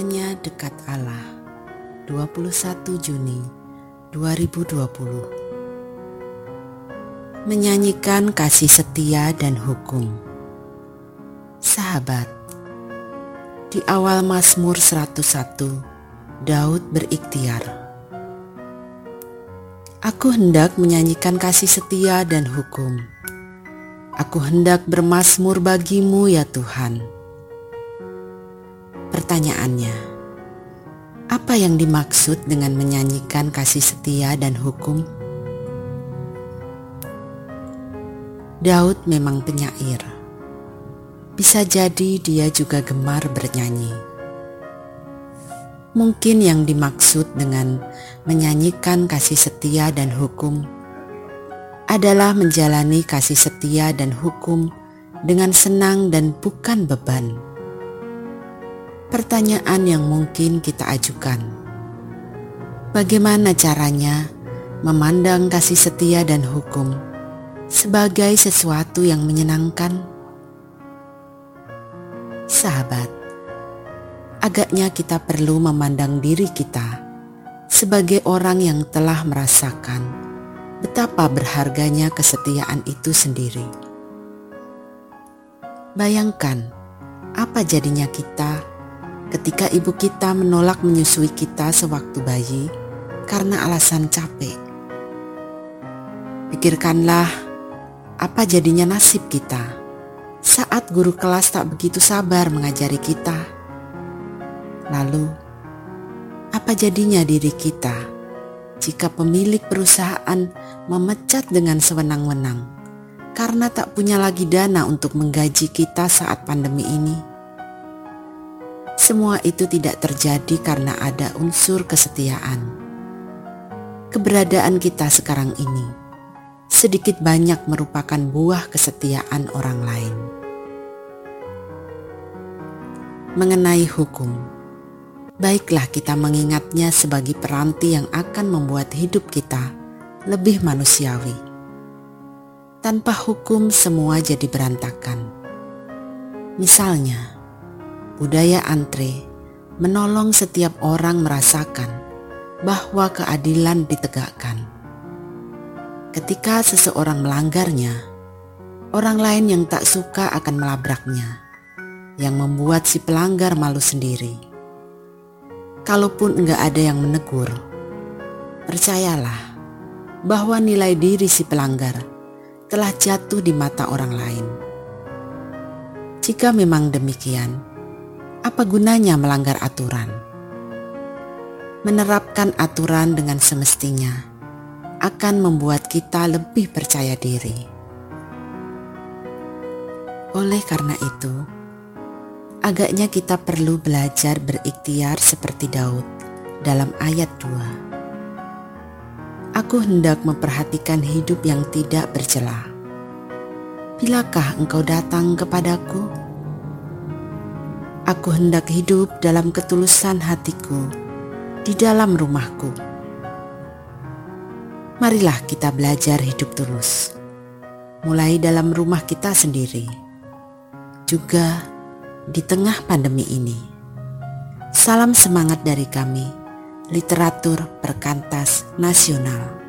Hanya dekat Allah. 21 Juni 2020 Menyanyikan kasih setia dan hukum. Sahabat Di awal Mazmur 101 Daud berikhtiar. Aku hendak menyanyikan kasih setia dan hukum. Aku hendak bermasmur bagimu ya Tuhan Pertanyaannya, apa yang dimaksud dengan menyanyikan kasih setia dan hukum? Daud memang penyair. Bisa jadi dia juga gemar bernyanyi. Mungkin yang dimaksud dengan menyanyikan kasih setia dan hukum adalah menjalani kasih setia dan hukum dengan senang dan bukan beban pertanyaan yang mungkin kita ajukan. Bagaimana caranya memandang kasih setia dan hukum sebagai sesuatu yang menyenangkan? Sahabat, agaknya kita perlu memandang diri kita sebagai orang yang telah merasakan betapa berharganya kesetiaan itu sendiri. Bayangkan apa jadinya kita ketika ibu kita menolak menyusui kita sewaktu bayi karena alasan capek. Pikirkanlah apa jadinya nasib kita saat guru kelas tak begitu sabar mengajari kita. Lalu, apa jadinya diri kita jika pemilik perusahaan memecat dengan sewenang-wenang karena tak punya lagi dana untuk menggaji kita saat pandemi ini? Semua itu tidak terjadi karena ada unsur kesetiaan. Keberadaan kita sekarang ini sedikit banyak merupakan buah kesetiaan orang lain. Mengenai hukum, baiklah kita mengingatnya sebagai peranti yang akan membuat hidup kita lebih manusiawi. Tanpa hukum, semua jadi berantakan. Misalnya, budaya antre menolong setiap orang merasakan bahwa keadilan ditegakkan. Ketika seseorang melanggarnya, orang lain yang tak suka akan melabraknya, yang membuat si pelanggar malu sendiri. Kalaupun enggak ada yang menegur, percayalah bahwa nilai diri si pelanggar telah jatuh di mata orang lain. Jika memang demikian, apa gunanya melanggar aturan? Menerapkan aturan dengan semestinya akan membuat kita lebih percaya diri. Oleh karena itu, agaknya kita perlu belajar berikhtiar seperti Daud dalam ayat 2. Aku hendak memperhatikan hidup yang tidak bercelah. Bilakah engkau datang kepadaku? Aku hendak hidup dalam ketulusan hatiku di dalam rumahku. Marilah kita belajar hidup tulus, mulai dalam rumah kita sendiri, juga di tengah pandemi ini. Salam semangat dari kami, literatur perkantas nasional.